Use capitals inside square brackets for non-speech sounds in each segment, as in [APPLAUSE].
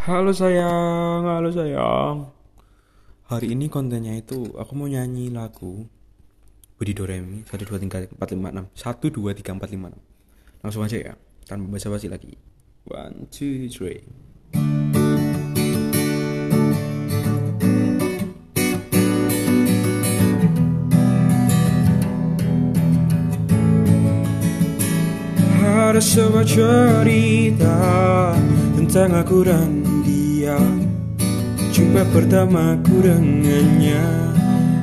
Halo sayang, halo sayang. Hari ini kontennya itu aku mau nyanyi lagu Budi Doremi 1 2 3 4 5 6 1 2 3 4 5 6. Langsung aja ya, tanpa basa-basi lagi. One, two, three. Ada sebuah cerita tentang aku dan dia Jumpa pertamaku dengannya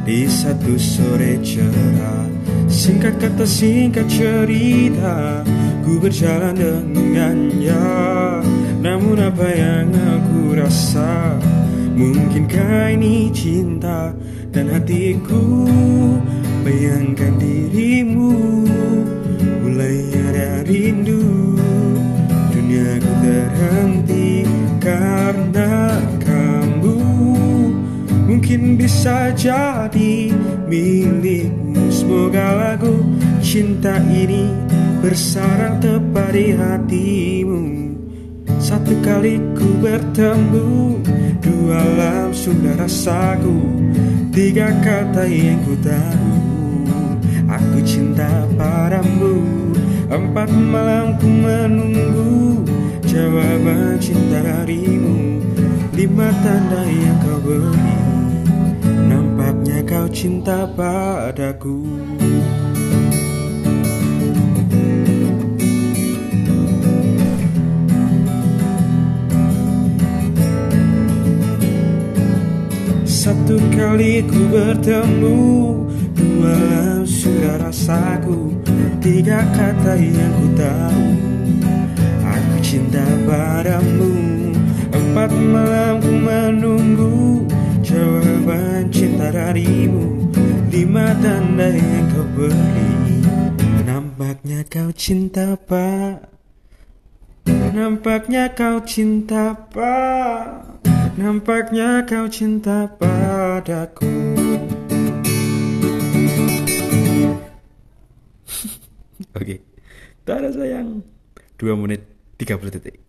di satu sore cerah. Singkat kata singkat cerita Ku berjalan dengannya. Namun apa yang aku rasa? Mungkinkah ini cinta Dan hatiku kamu. Mungkin bisa jadi milikmu. Semoga lagu cinta ini bersarang tepat di hatimu. Satu kali ku bertemu Dua alam sudah rasaku. Tiga kata yang ku tahu Aku cinta padamu. Empat malam ku menunggu Jawaban cinta darimu Lima tanda yang kau beri. Nampaknya kau cinta padaku. Satu kali ku bertemu Dua sudah rasaku Tiga kata yang ku tahu padamu Empat malam ku menunggu Jawaban cinta darimu. Lima tanda yang kau beri. Nampaknya kau cinta pak. Nampaknya kau cinta pak. Nampaknya kau cinta padaku. [LAUGHS] Oke, okay. Tada sayang. 2 menit 30 detik